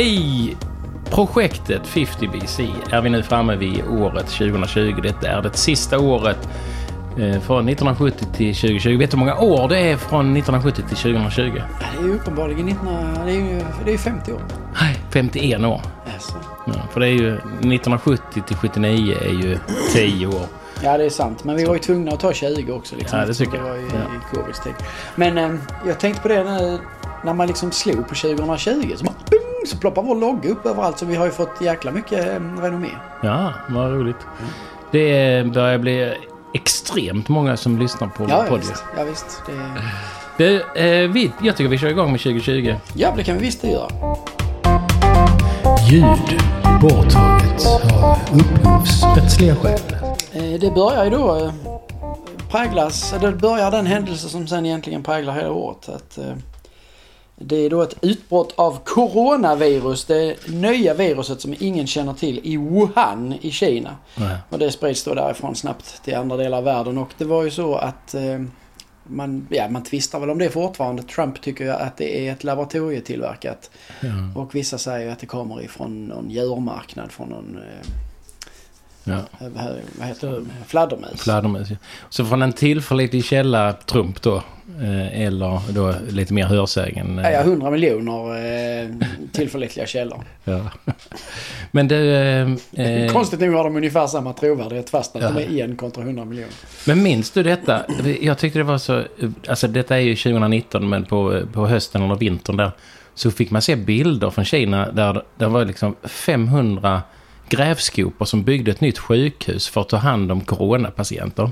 I projektet 50 BC är vi nu framme vid året 2020. Detta är det sista året eh, från 1970 till 2020. Vet du hur många år det är från 1970 till 2020? Ja, Det är ju uppenbarligen 19... Det är ju, det är ju 50 år. Nej, 51 år. Alltså. Ja, för det är ju 1970 till 79 är ju 10 år. Ja, det är sant. Men vi var ju tvungna att ta 20 också. Liksom, Ja, det tycker det jag. var i, Ja. i Covids tid. Men eh, jag tänkte på det när, när man liksom slog på 2020. Så, bara, boom, så ploppar vår logga upp överallt. Så vi har ju fått jäkla mycket eh, renommé. Ja, vad roligt. Det börjar bli extremt många som lyssnar på Ja, vår ja visst. Det, Det, eh, vi, jag tycker vi kör igång med 2020. ja, det kan vi visst göra. Ljud borttaget av upphovsrättsliga skäl. Eh, Det börjar ju då eh, präglas, det börjar den händelse som sen egentligen präglar hela året. Att, eh, det är då ett utbrott av coronavirus, det nya viruset som ingen känner till i Wuhan i Kina. Nej. Och det sprids då därifrån snabbt till andra delar av världen och det var ju så att eh, man, ja, man tvistar väl om det fortfarande. Trump tycker ju att det är ett laboratorietillverkat Ja. och vissa säger att det kommer ifrån någon djurmarknad från någon, eh, Ja. vad, vad heter det, fladdermus. Fladdermus. ja. Så från en tillförlitlig källa, Trump då, eh, eller då lite mer hörsägen. eh, Ja, ja, 100 miljoner eh, tillförlitliga källor. ja. Men du... Eh, eh, Konstigt nog har de ungefär samma trovärdighet fast att Ja. de är en kontra 100 miljoner. Men minns du detta? Jag tyckte det var så... Alltså detta är ju 2019 men på, på hösten eller vintern där så fick man se bilder från Kina där det var liksom 500 grävskopor som byggde ett nytt sjukhus för att ta hand om coronapatienter.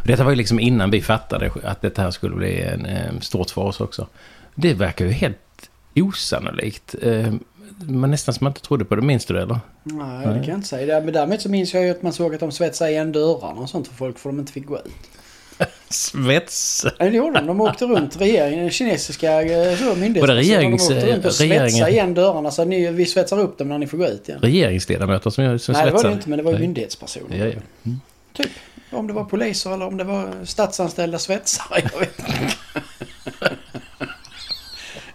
Och Detta var ju liksom innan vi fattade att det här skulle bli en, eh, stort för oss också. Det verkar ju helt osannolikt. Eh, Men nästan som man inte trodde på det. Minns du det eller? Nej, det kan jag inte säga. Men däremot så minns jag ju att man såg att de svetsade igen dörrarna och sånt för folk för de inte fick gå ut. Svets! Nej, det gjorde de. De åkte runt, regeringen, den kinesiska eh, så, myndighetspersonerna, regerings- de åkte runt och regeringen- svetsade igen dörrarna så ni, vi svetsar upp dem när ni får gå ut igen. Regeringsledamöter som, som Nej, det var det inte, men det var ju Nej. myndighetspersoner. Ja, ja. Mm. Typ. Om det var poliser eller om det var statsanställda svetsare. Jag vet inte.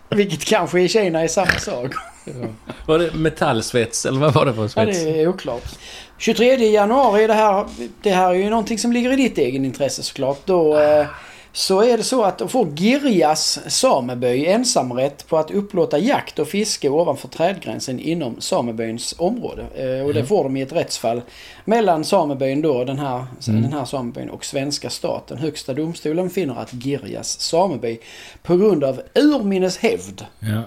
Vilket kanske i Kina är samma sak. Var det metallsvets eller vad var det för Ja, svets? det är oklart. 23 januari, det här, det här är ju någonting som ligger i ditt egen intresse såklart. Då, eh, så är det så att får Girjas sameby ensamrätt på att upplåta jakt och fiske ovanför trädgränsen inom samebyns område. Eh, och det får de i ett rättsfall mellan samebyn då, den här, den här samebyn och svenska staten. Högsta domstolen finner att Girjas sameby på grund av urminnes hävd Ja,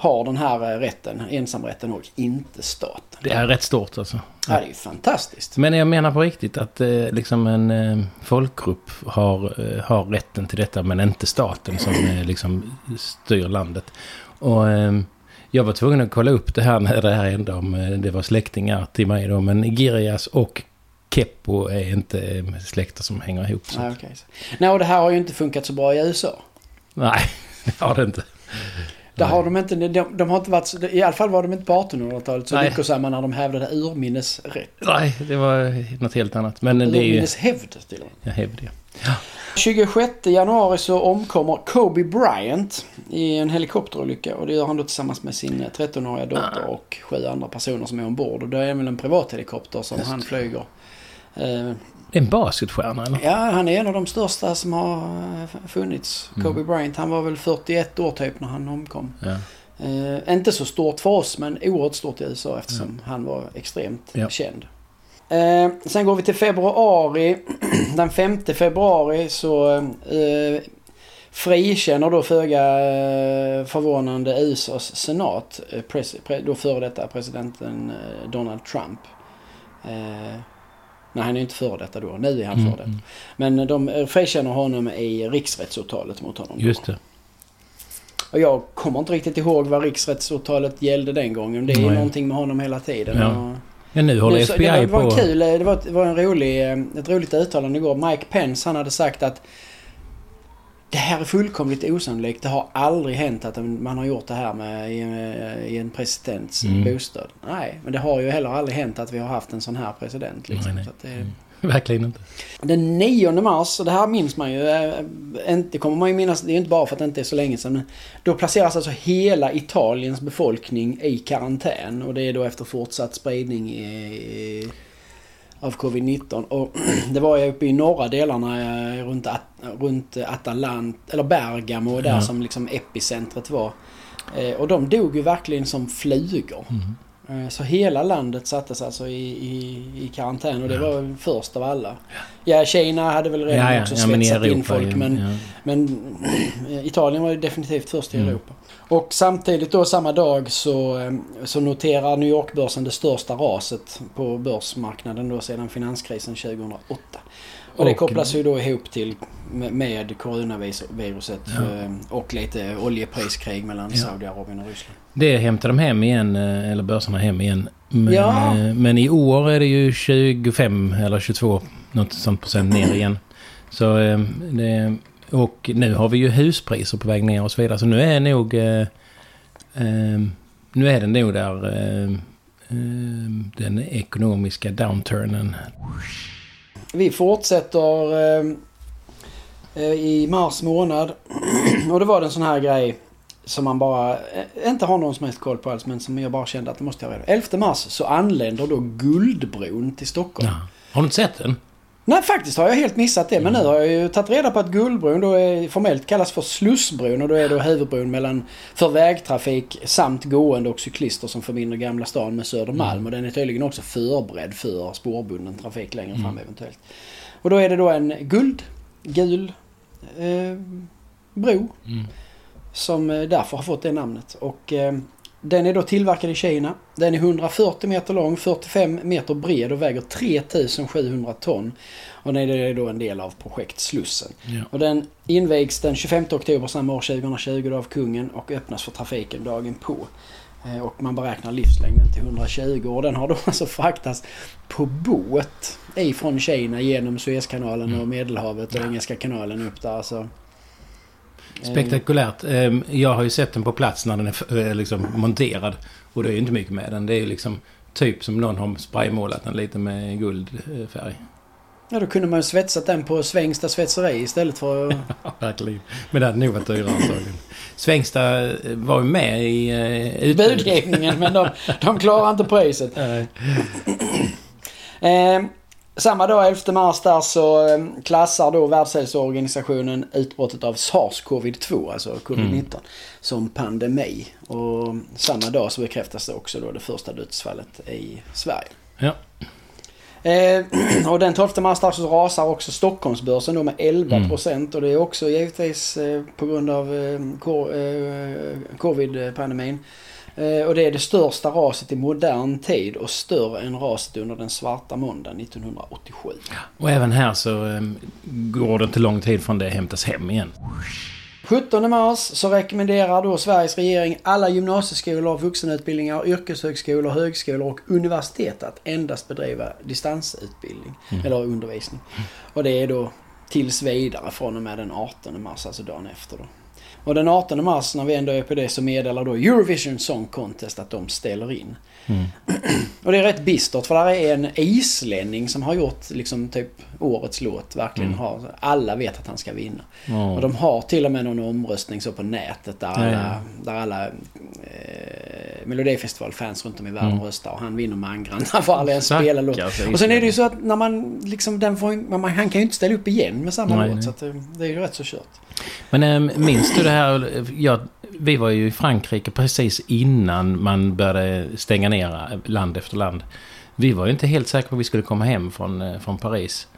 har den här eh, rätten, ensamrätten och inte staten. det är rätt stort alltså. Ja, det är ju fantastiskt. Men jag menar på riktigt att eh, liksom en eh, folkgrupp har, eh, har rätten till detta men inte staten som liksom styr landet. Och eh, jag var tvungen att kolla upp det här när det här hände om det var släktingar till mig då. Men Girias och Keppo är inte släkter som hänger ihop. Så. Nej, okej. Nej, och det här har ju inte funkat så bra i USA. Nej, det har det inte. Där Nej. har de inte, de, de har inte varit, i alla fall var de inte på 1800-talet så lyckosamma när de hävdade urminnesrätt. Nej, det var något helt annat. Men det är ju... Urminneshävd till och med. Jag hävdar det. 26 januari så omkommer Kobe Bryant i en helikopterolycka och det gör han då tillsammans med sin 13-åriga dotter och sju andra personer som är ombord. Och det är väl en privathelikopter som Just han flyger. Det är en basketstjärna eller? Ja, han är en av de största som har eh, funnits. Mm. Kobe Bryant, han var väl 41 år typ när han omkom. Ja. Eh, inte så stort för oss, men oerhört stort i USA eftersom han var extremt Ja. känd. Eh, sen går vi till februari. Den 5 februari så eh, frikänner då föga eh, förvånande USAs senat, eh, pres, pre, då före detta presidenten Donald Trump. Eh, nej, han är inte före detta då. Nu är han Mm, före detta. Men de eh, frikänner honom i riksrättsåtalet mot honom. Just det. Och jag kommer inte riktigt ihåg vad riksrättsåtalet gällde den gången. Det är Nej. någonting med honom hela tiden. Ja. Ja, nu håller nu FBI det var, det var på... kul, det var, det var en rolig, eh, ett roligt uttalande igår. Mike Pence han hade sagt att det här är fullkomligt osannolikt. Det har aldrig hänt att man har gjort det här med, i, en- i en presidents Mm. bostad. Nej, men det har ju heller aldrig hänt att vi har haft en sån här president. Liksom. Nej, nej. Det, Mm. verkligen inte. Den 9 mars, och det här minns man ju, eh, inte kommer man ju minnas, det är ju inte bara för att det inte är så länge sedan, då placeras alltså hela Italiens befolkning i karantän och det är då efter fortsatt spridning i, av covid-19. Och det var ju uppe i norra delarna eh, runt, At runt Atalant, eller Bergamo där Ja. som liksom epicentret var. Eh, Och de dog ju verkligen som flugor. Mm. Eh, Så hela landet sattes alltså i, i, i karantän och det var först av alla. Ja, Kina hade väl redan Ja, ja, också ja, svetsat in Europa. folk men, ja. men Italien var ju definitivt först i Mm. Europa. Och samtidigt då samma dag så, eh, så noterar New York-börsen det största raset på börsmarknaden då sedan finanskrisen 2008. Och det kopplas ju då ihop till med, coronaviruset Ja. eh, och lite oljepriskrig mellan Ja. Saudiarabien och Ryssland. Det hämtar de hem igen, eh, eller börserna hem igen. Men, Ja. men i år är det ju 25 eller 22 något sånt procent ner igen. Så det, och nu har vi ju huspriser på väg ner och så vidare. Så nu är nog... Eh, eh, nu är det nog där eh, den ekonomiska downturnen. Vi fortsätter eh, eh, i mars månad. och det var en sån här grej som man bara eh, inte har någon som helst koll på alls men som jag bara kände att det måste jag reda 11 mars så anländer då Guldbron till Stockholm. Ja. Har du inte sett den? Nej faktiskt har jag helt missat det men nu har jag ju tagit reda på att Guldbron då är formellt kallas för Slussbron och då är då huvudbron mellan för vägtrafik samt gående och cyklister som förbinder Gamla stan med Södermalm och den är tydligen också förberedd för spårbunden trafik längre fram eventuellt. Och då är det då en guld, gul eh, bro Mm. som eh, därför har fått det namnet. Och eh, den är då tillverkad i Kina. Den är 140 meter lång, 45 meter bred och väger 3700 ton. Och den är då en del av projekt Slussen. Ja. Och den invigs den 25 oktober samma år 2020 då av kungen och öppnas för trafiken dagen på. Eh, Och man beräknar livslängden till 120 och den har då alltså fraktats på båt ifrån Kina genom Suezkanalen Mm. och Medelhavet och Engelska kanalen upp där. Alltså. Eh, Spektakulärt. Ehm, Jag har ju sett den på plats när den är eh, liksom monterad. Och det är ju inte mycket med den. Det är ju liksom typ som någon har spraymålat den lite med guldfärg. Ja, då kunde man ju svetsat den på Svängsta svetseri istället för att... Ja, verkligen. Men det hade nog varit dyrare antagligen. Svängsta eh, var ju med i utbudet. budgivningen men de, de klarar inte priset. Eh, samma dag, 11 mars där, så eh, klassar då Världshälsoorganisationen utbrottet av SARS-CoV-2, alltså covid-19, Mm. som pandemi. Och samma dag så bekräftas det också då det första dödsfallet i Sverige. Ja. Eh, och den 12 mars där så rasar också Stockholmsbörsen då med 11% Mm. och det är också givetvis eh, på grund av eh, co- eh, covid-pandemin. Eh, och det är det största raset i modern tid och större än raset under den svarta måndagen 1987. Och även här så eh, går det inte lång tid från det hämtas hem igen. 17 mars så rekommenderar då Sveriges regering alla gymnasieskolor, vuxenutbildningar, yrkeshögskolor, högskolor och universitet att endast bedriva distansutbildning Mm. eller undervisning. Och det är då tills vidare från och med den 18 mars, alltså dagen efter då. Och den 18 mars när vi ändå är på det så meddelar då Eurovision Song Contest att de ställer in. Mm. Och det är rätt bistert för där är en islänning som har gjort liksom typ årets låt. Verkligen Mm. har, alla vet att han ska vinna. Ja. Och de har till och med någon omröstning så på nätet där alla, där alla eh, Melodifestivalfans runt om i världen Mm. röstar. Och han vinner mangranta för alla en spela låt. Stackars Och sen är det ju så att när man liksom, den får, man, han kan ju inte ställa upp igen med samma Nej, låt. Så att det, det är ju rätt så kört. Men äm, minns du det här? Ja, vi var ju i Frankrike precis innan man började stänga ner land efter land. Vi var ju inte helt säkra på att vi skulle komma hem från, eh, från Paris.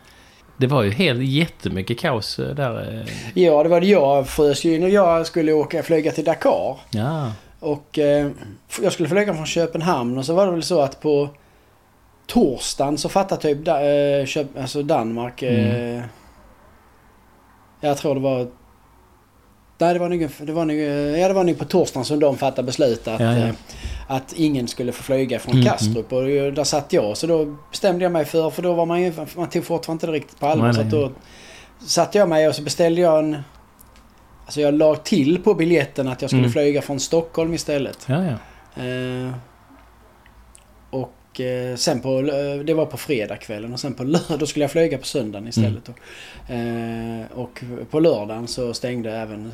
Det var ju helt jättemycket kaos eh, där. eh. Ja, det var det jag frös ju in och jag skulle åka flyga till Dakar. Ja, Och eh, jag skulle flyga från Köpenhamn och så var det väl så att på torsdagen så fattade typ da, eh, Köp, alltså Danmark... Eh, Jag tror det var... Nej, det var nog, det var nog, eh, ja, det var nog på torsdagen som de fattade beslut att, Ja, ja. eh, att ingen skulle få flyga från Mm, Kastrup. Och där satt jag. Så då bestämde jag mig för, för då var man ju... Man tog fortfarande inte riktigt på allvar. Nej, så nej. då satte jag mig och så beställde jag en... Alltså jag la till på biljetten att jag skulle Mm. flyga från Stockholm istället. ja, ja. Eh, och eh, sen på, det var på fredagskvällen och sen på lördag, skulle jag flyga på söndagen istället. Då. Eh, och på lördagen så stängde även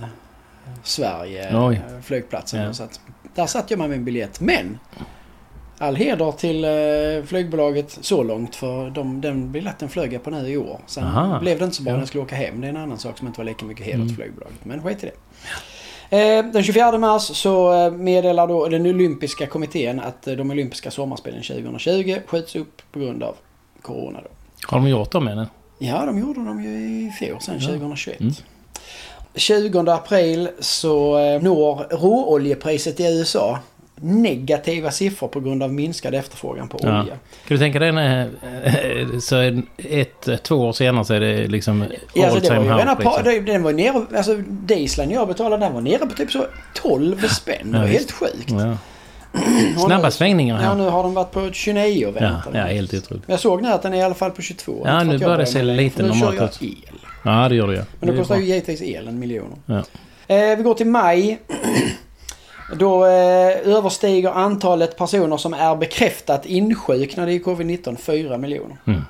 Sverige Oj. flygplatsen. Ja. Så att, där satte jag med min biljett. Men all heder till eh, flygbolaget så långt för de, den biljetten flög jag på nu i år. Sen Aha. blev det inte så bra när jag skulle åka hem. Det är en annan sak som inte var lika mycket heder Mm. till flygbolaget. Men skit i det. Eh, Den 24 mars så eh, meddelar då den olympiska kommittén att de olympiska sommarspelen 2020 skjuts upp på grund av Corona. Då. Har de gjort dem än? Ja, de gjorde de ju i fjol sen, Ja. 2021. Mm. 20 april så når råoljepriset i USA negativa siffror på grund av minskad efterfrågan på Ja. olja. Kan du tänka dig när, eh, så ett, två år senare så är det liksom Ja, alltså all det var time redan high priset. det- den var nere, alltså dieseln jag betalade den var nere på typ så 12 spänn. Det var Ja, helt sjukt. Ja. Snabba nu- svängningar Ja, här. nu har den varit på 29 och Ja, väntat. ja, helt otroligt. Jag såg nu att den är i alla fall på 22. Ja, nu börjar det se lite för nu normalt kör jag ut. el. Ja, det gör det ju. Men Det då kostar ju givetvis elen miljoner. Ja. Eh, vi går till maj. Då eh, överstiger antalet personer som är bekräftat insjuknade i covid-19 4 miljoner. Mm.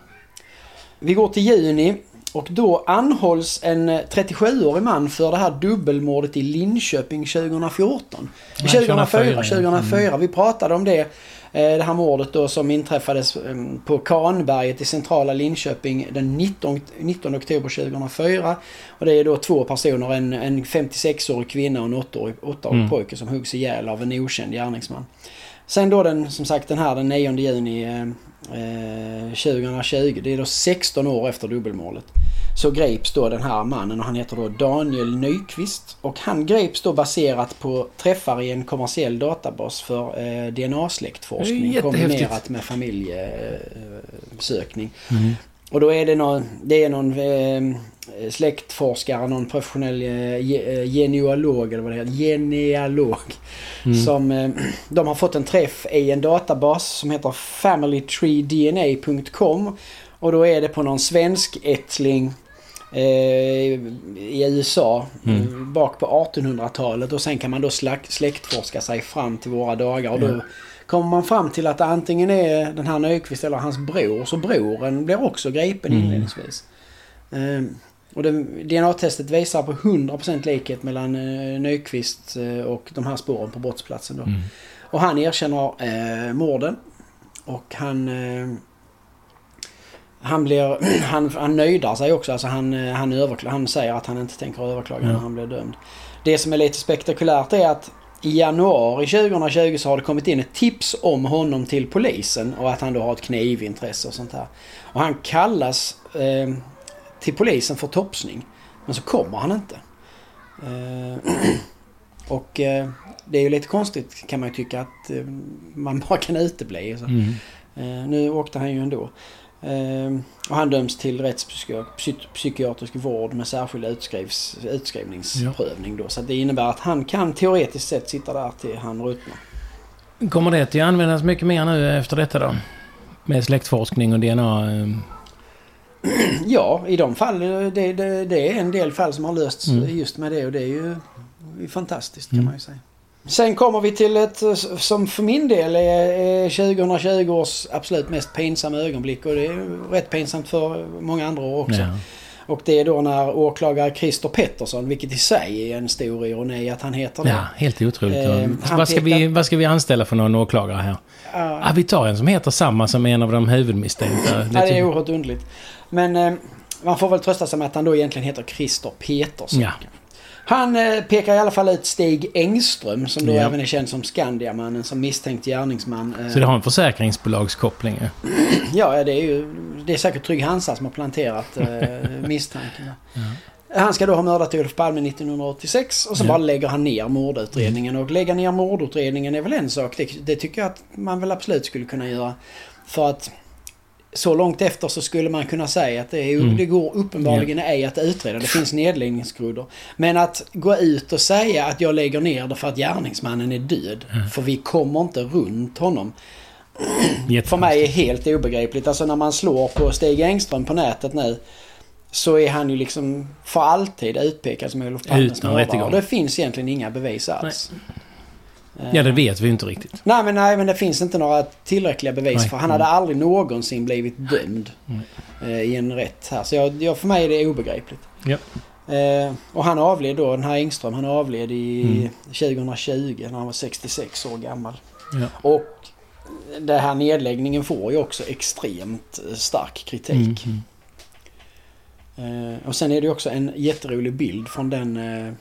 Vi går till juni och då anhålls en eh, 37-årig man för det här dubbelmordet i Linköping 2014. Ja, 2004, 2004, 2004. Vi pratade om det. Eh, Det här mordet då som inträffades eh, på Kanberget i centrala Linköping den 19, 19 oktober 2004. Och det är då två personer, en, en 56-årig kvinna och en 8-årig, 8-årig Mm. pojke som huggs ihjäl av en okänd gärningsman. Sen då den, som sagt den här den 9 juni eh, eh, 2020, det är då 16 år efter dubbelmålet. Så greps då den här mannen och han heter då Daniel Nyqvist. Och han greps då baserat på träffar i en kommersiell databas för eh, DNA-släktforskning kombinerat med familjesökning. Mm. Och då är det någon, det är någon eh, släktforskare, någon professionell eh, eh, genealog eller vad det heter, genealog. Mm. Som, eh, de har fått en träff i en databas som heter familytreedna.com. Och då är det på någon svensk ättling i USA Mm. eh, bak på 1800-talet och sen kan man då släktforska sig fram till våra dagar och då kommer man fram till att antingen är den här Nyqvist eller hans bror. Så broren blir också gripen Mm. inledningsvis. Eh, och DNA-testet visar på 100% likhet mellan eh, Nyqvist eh, och de här spåren på brottsplatsen. Då. Mm. Och han erkänner eh, morden. Och han... Han blir... Han, han nöjdar sig också. Alltså han, eh, han, han säger att han inte tänker överklaga Ja. när han blir dömd. Det som är lite spektakulärt är att i januari 2020 så har det kommit in ett tips om honom till polisen och att han då har ett knivintresse och sånt här. Och han kallas eh, till polisen för topsning. Men så kommer han inte. Eh, och eh, det är ju lite konstigt kan man ju tycka att eh, man bara kan utebli. Så. Mm. Eh, nu åkte han ju ändå. Eh, och han döms till rättspsykiatrisk vård med särskild utskrivs, utskrivningsprövning då. Så det innebär att han kan teoretiskt sett sitta där till han ruttnar. Kommer det att användas mycket mer nu efter detta då? Med släktforskning och DNA? eh, Ja, i de fall, det, det, det är en del fall som har lösts Mm. just med det och det är ju fantastiskt kan Mm. man ju säga. Sen kommer vi till ett eh, som för min del är är 2020 års absolut mest pinsamma ögonblick och det är rätt pinsamt för många andra år också. Ja. Och det är då när åklagare Christer Pettersson, vilket i sig är en stor ironi att han heter det. ja, helt otroligt. Eh, vad, ska vi, vad ska vi anställa för någon åklagare här? Ja, Ah, vi tar en som heter samma som en av de huvudmisstänkta. ja, det är oerhört underligt. Men eh, man får väl trösta sig med att han då egentligen heter Christer Petersson. Ja. Han eh, pekar i alla fall ut Stig Engström som då Ja. även är känd som Skandiamannen som misstänkt gärningsman. Eh, Så det har en försäkringsbolagskoppling ju. Ja, ja, det är ju det är säkert Trygg Hansa som har planterat eh, misstanken. Han ska då ha mördat Olof Palme 1986 och så Ja. bara lägger han ner mordutredningen. Och lägga ner mordutredningen är väl en sak. Det, det tycker jag att man väl absolut skulle kunna göra. För att så långt efter så skulle man kunna säga att det, är, Mm. det går uppenbarligen ej att utreda. Det finns nedläggningsgrunder. Men att gå ut och säga att jag lägger ner det för att gärningsmannen är död. För vi kommer inte runt honom. För mig är helt obegripligt. Alltså när man slår på Stig Engström på nätet nu. Så är han ju liksom för alltid utpekad som Olof Palmes mördare. det finns egentligen inga bevis alls. Ja, det vet vi ju inte riktigt. Nej men, nej, men det finns inte några tillräckliga bevis Nej. för han hade aldrig någonsin blivit dömd Nej. eh, i en rätt här. Så jag, jag, för mig är det obegripligt. Ja. Eh, och han avled då, den här Engström, han avled i Mm. 2020 när han var 66 år gammal. Ja. Och den här nedläggningen får ju också extremt eh, stark kritik. Mm. Eh, och sen är det också en jätterolig bild från den, eh,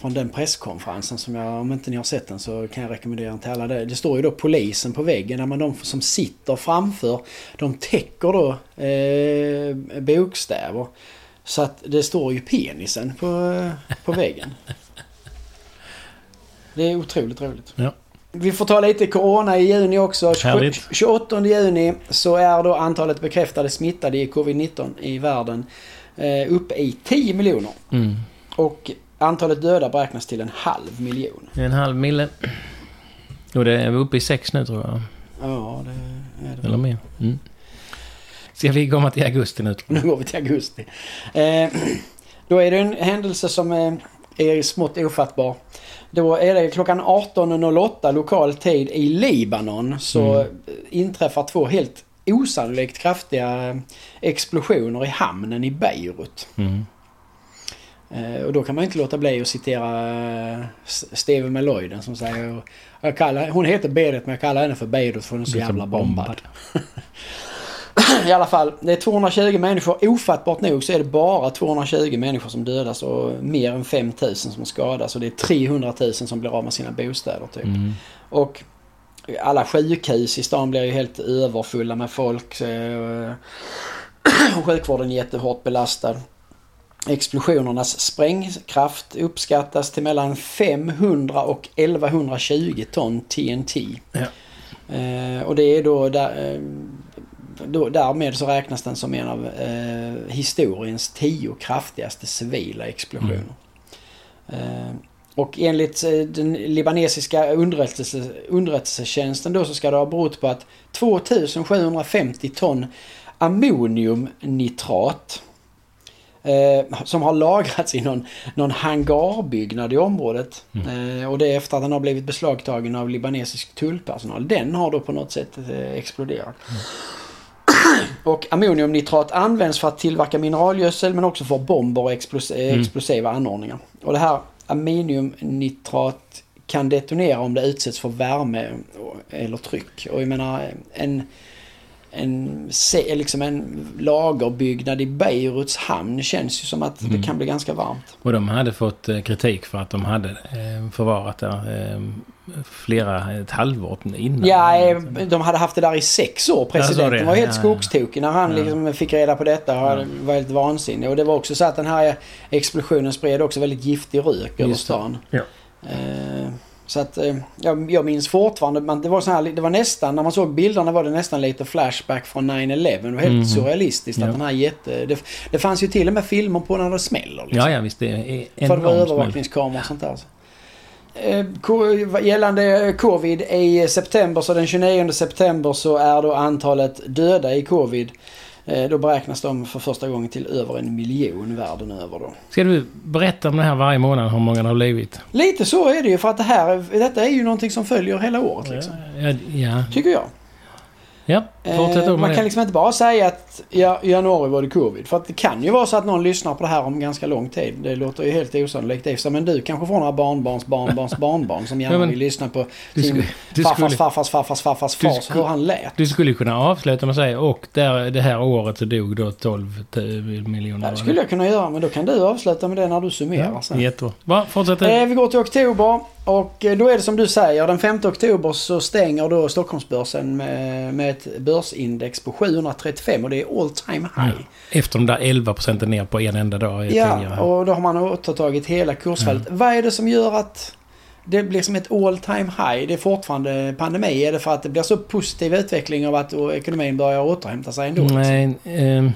från den presskonferensen som jag, om inte ni har sett den så kan jag rekommendera den till alla. Det, det står ju då polisen på väggen, när man de som sitter framför, de täcker då eh, bokstäver. Så att det står ju penisen på, eh, på väggen. Det är otroligt roligt. Ja. Vi får ta lite corona i juni också. Härligt. 28 juni så är då antalet bekräftade smittade i covid-19 i världen eh, uppe i 10 miljoner. Mm. Och antalet döda beräknas till en halv miljon. En halv mille. Och det är vi uppe i sex nu tror jag. Ja, det är det. Eller mer. Mm. Ska vi komma till augusti nu Nu går vi till augusti. Eh, då är det en händelse som eh, är smått ofattbar. Då är det klockan 18.08 lokal tid i Libanon så Mm. inträffar två helt osannolikt kraftiga explosioner i hamnen i Beirut. Mm. Eh, och då kan man inte låta bli att citera eh, S- Steve Meloiden som säger jag kallar, Hon heter Berit men jag kallar henne för Beirut för hon är så jävla bombad. bombad. I alla fall, det är 220 människor. Ofattbart nog så är det bara 220 människor som dödas och mer än 5000 som skadas. Och det är 300 000 som blir av med sina bostäder typ. Mm. Och alla sjukhus i stan blir ju helt överfulla med folk. eh, Och sjukvården är jättehårt belastad. Explosionernas sprängkraft uppskattas till mellan 500 och 1120 ton TNT. Ja. Eh, och det är då, där, eh, då därmed så räknas den som en av eh, historiens tio kraftigaste civila explosioner. Eh, och enligt eh, den libanesiska underrättelse, underrättelsetjänsten då så ska det ha berott på att 2750 ton ammoniumnitrat eh, som har lagrats i någon, någon hangarbyggnad i området. Eh, och det är efter att den har blivit beslagtagen av libanesisk tullpersonal. Den har då på något sätt eh, exploderat. Och ammoniumnitrat används för att tillverka mineralgödsel men också för bomber och explos- eh, Mm. explosiva anordningar. Och det här ammoniumnitrat kan detonera om det utsätts för värme eller tryck. Och jag menar en, en, liksom en lagerbyggnad i Beiruts hamn känns ju som att Mm. det kan bli ganska varmt. Och de hade fått eh, kritik för att de hade eh, förvarat där eh, flera, ett halvår innan. Ja, de hade haft det där i sex år. Presidenten det. var helt Ja, skogstokig när han Ja. liksom fick reda på detta. Han Ja. var helt vansinnig. Och det var också så att den här explosionen spred också väldigt giftig rök över stan. Ja. Eh, så att eh, jag, jag minns fortfarande, men det var så här, det var nästan, när man såg bilderna var det nästan lite flashback från 9-11. Det var helt Mhm. surrealistiskt Ja. att den här jätte... Det, det fanns ju till och med filmer på när det smäller. Liksom. Ja, ja, visst. Det är För det var övervakningskameror och sånt där. Eh, ko- Gällande covid i september, så den 29 september så är då antalet döda i covid eh, då beräknas de för första gången till över en miljon världen över då. Ska du berätta om det här varje månad, hur många det har blivit? Lite så är det ju för att det här, detta är ju någonting som följer hela året liksom. Ja, ja. Tycker jag. ja Eh, man kan liksom inte bara säga att ja, i januari var det covid. För att det kan ju vara så att någon lyssnar på det här om ganska lång tid. Det låter ju helt osannolikt. Men du kanske får några barnbarns barnbarns barnbarn som gärna Ja, men vill lyssna på du sin skulle- farfars farfars farfars farfars Du fars skulle- hur han lät. Du skulle kunna avsluta med att säga och där, det här året så dog då 12 miljoner. Ja, det skulle jag kunna göra men då kan du avsluta med det när du summerar Ja, sen. jättebra. Va, fortsätt. Eh, vi går till oktober och eh, då är det som du säger. Den 5 oktober så stänger då Stockholmsbörsen med, med ett börsindex på 735 och det är all time high. Ja. Efter de där 11 procenten ner på en enda dag tidigare. Ja, och då har man återtagit hela kursfallet. Vad är det som gör att det blir som ett all time high? Det är fortfarande pandemi. Är det för att det blir så positiv utveckling av att ekonomin börjar återhämta sig ändå? Nej, ehm,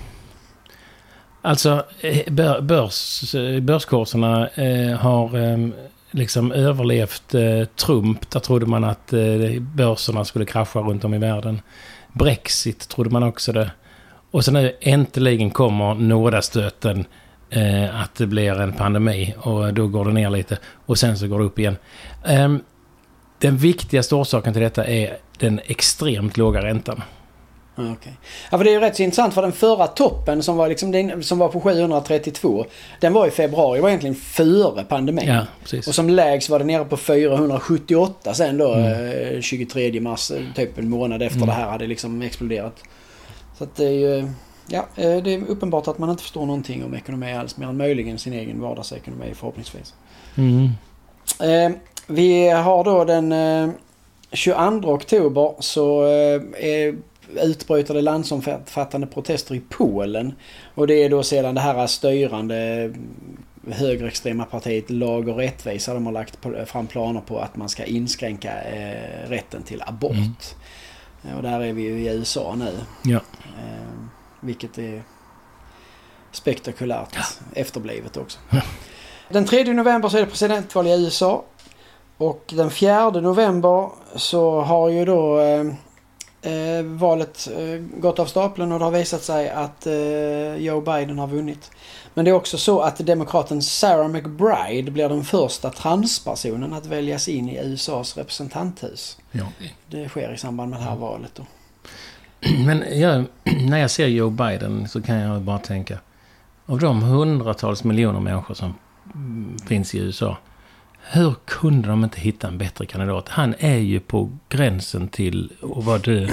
alltså eh, bör, börs, eh, börskurserna eh, har ehm, liksom överlevt eh, Trump. Där trodde man att eh, börserna skulle krascha runt om i världen. Brexit trodde man också det. Och så nu äntligen kommer nådastöten eh, att det blir en pandemi och då går det ner lite och sen så går det upp igen. Eh, den viktigaste orsaken till detta är den extremt låga räntan. Ja, okej. Ja, för det är ju rätt så intressant för den förra toppen som var, liksom, den, som var på 732. Den var i februari, var egentligen före pandemin. Ja, precis. Och som lägst var det nere på 478 sen då Mm. eh, 23 mars, eh, typ en månad efter Mm. det här hade liksom exploderat. Så att det är ju... Ja, eh, det är uppenbart att man inte förstår någonting om ekonomi alls, mer än möjligen sin egen vardagsekonomi förhoppningsvis. Mm. Eh, vi har då den eh, 22 oktober så eh, är utbryter det landsomfattande protester i Polen. Och det är då sedan det här styrande högerextrema partiet Lag och rättvisa de har lagt fram planer på att man ska inskränka eh, rätten till abort. Mm. Eh, Och där är vi ju i USA nu. Ja. Eh, vilket är spektakulärt efterblivet också. Ja. Den 3 november så är det presidentval i USA. Och den 4 november så har ju då eh, eh, valet eh, gått av stapeln och det har visat sig att eh, Joe Biden har vunnit. Men det är också så att demokraten Sarah McBride blir den första transpersonen att väljas in i USAs representanthus. Ja. Det sker i samband med det här valet då. Men jag, när jag ser Joe Biden så kan jag bara tänka. Av de hundratals miljoner människor som mm, finns i USA. Hur kunde de inte hitta en bättre kandidat? Han är ju på gränsen till att vara död.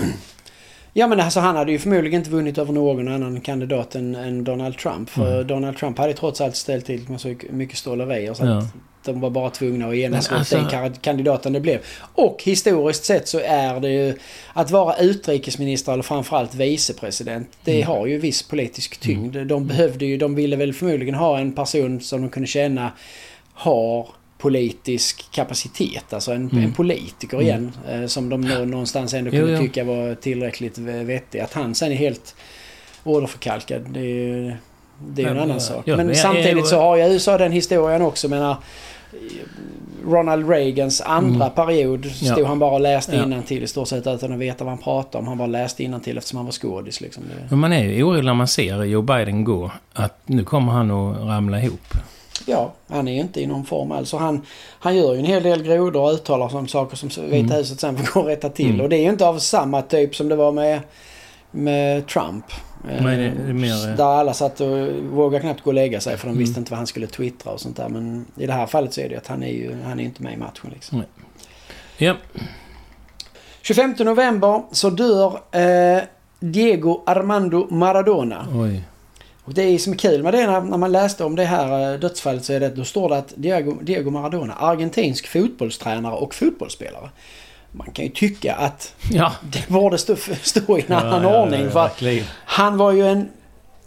Ja men alltså han hade ju förmodligen inte vunnit över någon annan kandidat än, än Donald Trump. För Mm. Donald Trump hade trots allt ställt till med så mycket stålerier. Så Ja. att de var bara tvungna att enas runt alltså- den ka- kandidaten det blev. Och historiskt sett så är det ju att vara utrikesminister eller framförallt vicepresident. Det Mm. har ju viss politisk tyngd. De behövde ju, de ville väl förmodligen ha en person som de kunde känna har politisk kapacitet. Alltså en, Mm. en politiker Mm. igen. Eh, som de nå, någonstans ändå Jo, kunde jo. tycka var tillräckligt vettig. Att han sen är helt orderförkalkad. Det är ju det är ju en Men, annan ja, sak. ja, Men men jag- samtidigt jag- så har ju USA den historien också. Menar, Ronald Reagans andra Mm. period stod Ja. han bara och läste Ja. innantill i stort sett utan att veta vad han pratade om. Han bara läste innantill eftersom han var skådis liksom. Men man är ju orolig när man ser Joe Biden gå. Att nu kommer han att ramla ihop. Ja, han är ju inte i någon form alls. Han, han gör ju en hel del grodor och uttalar sig om saker som Vita Mm. huset sen får gå rätta till. Mm. Och det är ju inte av samma typ som det var med, med Trump. Eh, Nej, det är mer, eh, Där alla satt och vågade knappt gå och lägga sig för de Mm. visste inte vad han skulle twittra och sånt där. Men i det här fallet så är det att han är ju han är inte med i matchen liksom. Ja, 25 november så dör eh, Diego Armando Maradona. oj. Och det är som är kul med det när, när man läste om det här eh, dödsfallet så är det, då står det att Diego, Diego Maradona, argentinsk fotbollstränare och fotbollsspelare. Man kan ju tycka att Ja. det borde stå, stå i en annan ja, ordning. ja, för han var ju en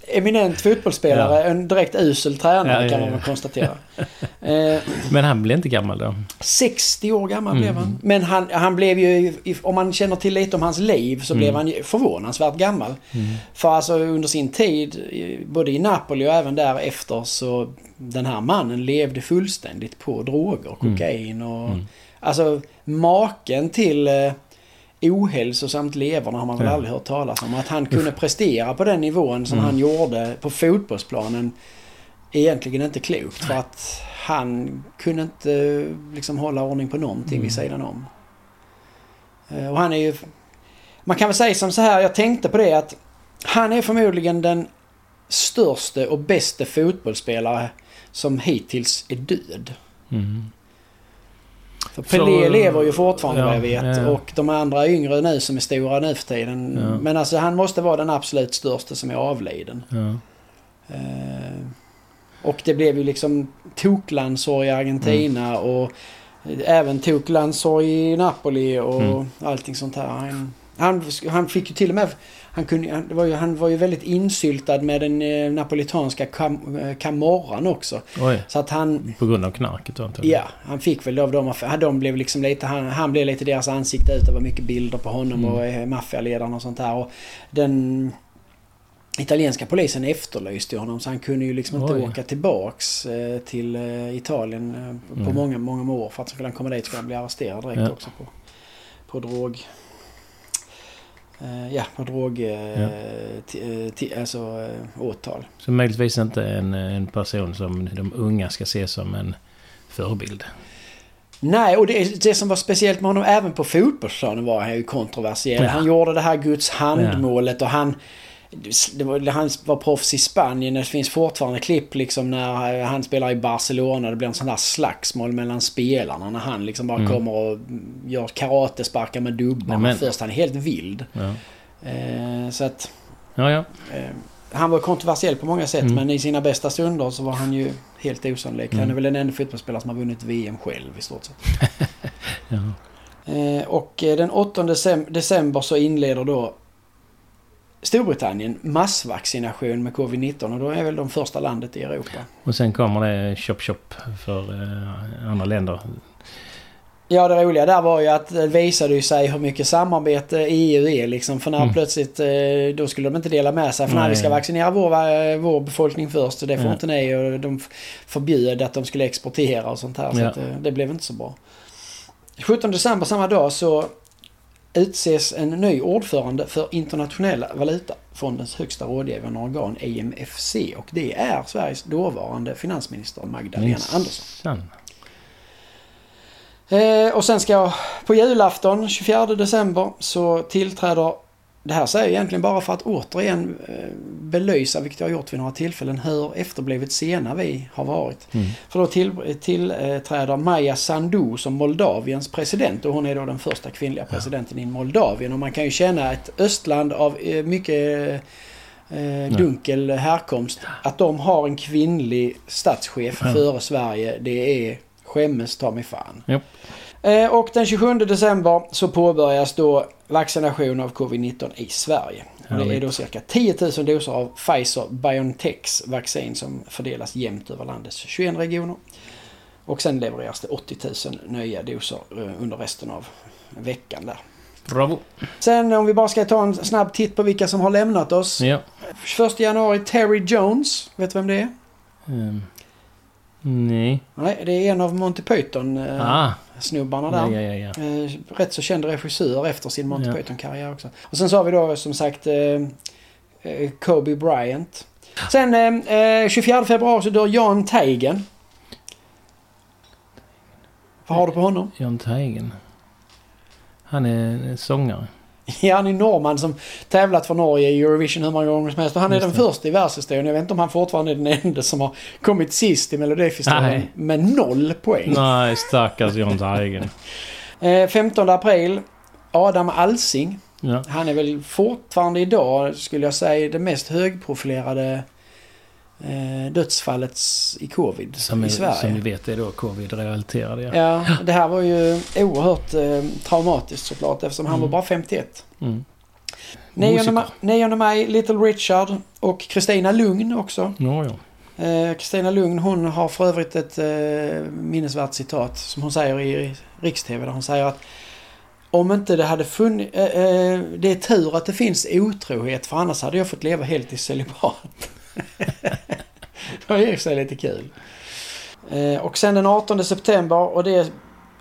eminent fotbollsspelare, en direkt usel tränare Ja, ja, kan man ja. väl konstatera. eh, Men han blev inte gammal då. 60 år gammal Mm. blev han. Men han, han blev ju, om man känner till lite om hans liv så Mm. blev han förvånansvärt gammal. Mm. För alltså under sin tid, både i Napoli och även därefter så den här mannen levde fullständigt på droger, Mm. kokain och... Mm. Alltså maken till eh, ohälsosamt leverne har man väl Ja. aldrig hört talas om. Att han kunde prestera på den nivån som Mm. han gjorde på fotbollsplanen är egentligen inte klokt. För att han kunde inte liksom hålla ordning på någonting vid Mm. sidan om. Eh, Och han är ju... Man kan väl säga som så här, jag tänkte på det att han är förmodligen den största och bästa fotbollsspelare som hittills är död. Mm. För Pelé lever ju fortfarande ja, vad jag vet. ja. Och de andra yngre nu som är stora nu för tiden. Ja. Men alltså han måste vara den absolut största som är avliden. Eh, och det blev ju liksom toklandsår i Argentina Mm. och även toklandsår i Napoli och Mm. allting sånt här. Han, han, han fick ju till och med... Han, kunde, han, var ju, han var ju väldigt insyltad med den eh, napolitanska kam, eh, camorran också. Oj. Så att han... På grund av knarket då antagligen. Ja, han fick väl av dem. De blev liksom lite, han, han blev lite deras ansikte ut. Det var mycket bilder på honom Mm. och eh, maffialedaren och sånt där. Och den italienska polisen efterlyste honom så han kunde ju liksom inte Oj. åka tillbaks eh, till eh, Italien eh, på Mm. många, många år. För att skulle han komma dit skulle han bli arresterad direkt Ja. också på, på drog... Eh, ja, på drog... Eh, Ja. ti- eh, ti- alltså åtal. Så möjligtvis inte en, en person som de unga ska se som en förebild. Nej, och det, det som var speciellt med honom även på fotbollsplanen var han ju kontroversiell. Ja. Han gjorde det här Guds handmålet och han... Det var, han var proffs i Spanien. Det finns fortfarande klipp liksom när han spelar i Barcelona. Det blir en sån där slagsmål mellan spelarna. När han liksom bara kommer och gör karatesparkar med dubbar. Nämen. Först han är helt vild. Ja, Eh, så att... ja. ja. Eh, han var kontroversiell på många sätt Mm. men i sina bästa stunder så var han ju helt osannolik. Han Mm. är väl den enda fotbollsspelare som har vunnit VM själv i stort sett. ja. Eh, och eh, den 8 decem- december så inleder då Storbritannien massvaccination med covid-19 och då är väl de första landet i Europa. Och sen kommer det chop chop för eh, andra länder. Ja, det roliga där var ju att det visade ju sig hur mycket samarbete EU är liksom. För när Mm. plötsligt, eh, då skulle de inte dela med sig. För när vi ska vaccinera vår, vår befolkning först, och det får Ja. inte ni. Och de förbjöd att de skulle exportera och sånt här. Så Ja. att, eh, det blev inte så bra. 17 december samma dag så utses en ny ordförande för internationella valutafondens högsta rådgivande organ EMFC. Och det är Sveriges dåvarande finansminister Magdalena Andersson. Minsann. Eh, och sen ska jag på julafton 24 december så tillträder det här säger jag egentligen bara för att återigen eh, belysa, vilket jag har gjort vid några tillfällen, hur efterblivet sena vi har varit. Mm. För då till, tillträder Maja Sandu som Moldaviens president och hon är då den första kvinnliga presidenten i Moldavien. Och man kan ju känna ett östland av eh, mycket eh, dunkel härkomst. Att de har en kvinnlig statschef Ja. före Sverige, det är skämmes ta mig fan. Japp. Eh, Och den 27 december så påbörjas då vaccination av covid-19 i Sverige. Det är då cirka 10 000 doser av Pfizer-Biontechs vaccin som fördelas jämnt över landets 21 regioner. Och sen levereras det 80 000 nya doser eh, under resten av veckan där. Bravo. Sen om vi bara ska ta en snabb titt på vilka som har lämnat oss. Ja. 1 januari Terry Jones, vet du vem det är? Ehm. nej. Nej, det är en av Monty Python-snubbarna Ah. Där. Ja, ja, ja. Eh, rätt så känd regissör efter sin Monty. Python-karriär också. Och sen så har vi då som sagt eh, eh, Kobe Bryant. Sen eh, eh, 24 februari så dör Jan Teigen. Vad har du på honom? Jan Teigen. Han är sångare. Ja, han är norrman som tävlat för Norge i Eurovision hur många gånger som helst. Och han är den första i världshistorien. Jag vet inte om han fortfarande är den enda som har kommit sist i Melodifestivalen. Med noll poäng. Nej, stackars Jan Teigen. Eh, 15 april. Adam Alsing. Ja. Han är väl fortfarande idag, skulle jag säga, det mest högprofilerade dödsfallet i covid Som, i är, Sverige. som vi vet är då covid-relaterade. Ja. Ja, det här var ju oerhört eh, traumatiskt såklart eftersom han Mm. var bara 51. Mm. 9 Musiker. maj, 9 maj, Little Richard och Kristina Lugn också. Ja, ja. Eh, Kristina Lugn hon har för övrigt ett eh, minnesvärt citat som hon säger i Riks-TV där hon säger att om inte det hade funnits... Eh, eh, det är tur att det finns otrohet för annars hade jag fått leva helt i celibat. det var i sig lite kul. Eh, och sen den 18 september och det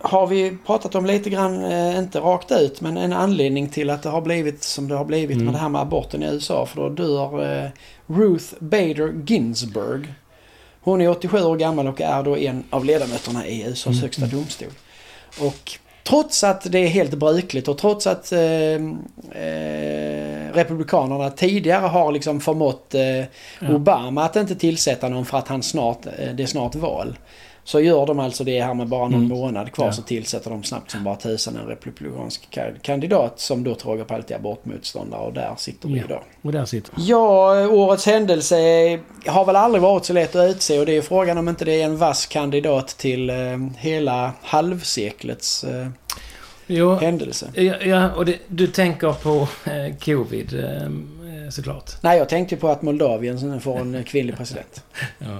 har vi pratat om lite grann, eh, inte rakt ut, men en anledning till att det har blivit som det har blivit Mm. med det här med aborten i USA. För då dör eh, Ruth Bader Ginsburg. Hon är 87 år gammal och är då en av ledamöterna i USAs Mm. högsta domstol. Och trots att det är helt brukligt och trots att eh, eh, Republikanerna tidigare har liksom förmått eh, Obama att inte tillsätta någon för att han snart, eh, det är snart val. Så gör de alltså det här med bara någon Mm. månad kvar Ja. så tillsätter de snabbt som bara tusan en republikansk ka- kandidat som då till råga på allt är abortmotståndare och där sitter vi Ja. idag. Och där sitter. Ja, årets händelse har väl aldrig varit så lätt att utse och det är frågan om inte det är en vass kandidat till eh, hela halvseklets eh, Jo, händelse. ja, ja, och det, du tänker på eh, covid eh, såklart. Nej, jag tänkte på att Moldavien får en kvinnlig president. Ja.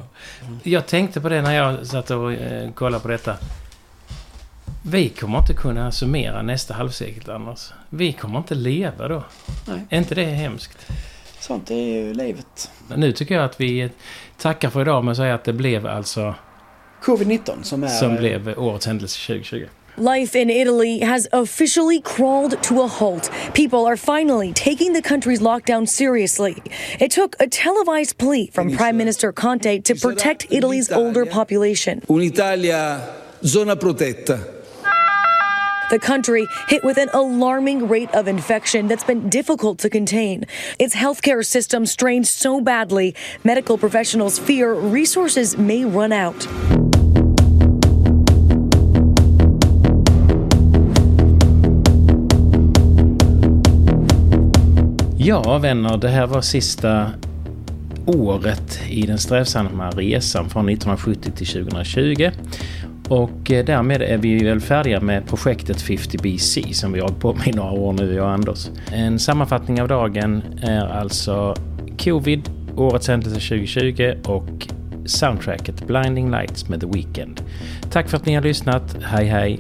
Jag tänkte på det när jag satt och eh, kollade på detta. Vi kommer inte kunna summera nästa halvsekel annars. Vi kommer inte leva då. Nej. Är inte det hemskt? Sånt är ju livet. Nu tycker jag att vi eh, tackar för idag med att säga att det blev alltså Covid-19 som är... som blev årets händelse 2020. Life in Italy has officially crawled to a halt. People are finally taking the country's lockdown seriously. It took a televised plea from Prime Minister Conte to protect Italy's older population. Un'Italia zona protetta. The country hit with an alarming rate of infection that's been difficult to contain. Its healthcare system strained so badly, medical professionals fear resources may run out. Ja, vänner, det här var sista året i den strävsamma resan från 1970 till 2020. Och eh, därmed är vi väl färdiga med projektet 50BC som vi har hållit på med i några år nu, jag och Anders. En sammanfattning av dagen är alltså Covid, årets händelse 2020 och soundtracket Blinding Lights med The Weeknd. Tack för att ni har lyssnat. Hej hej!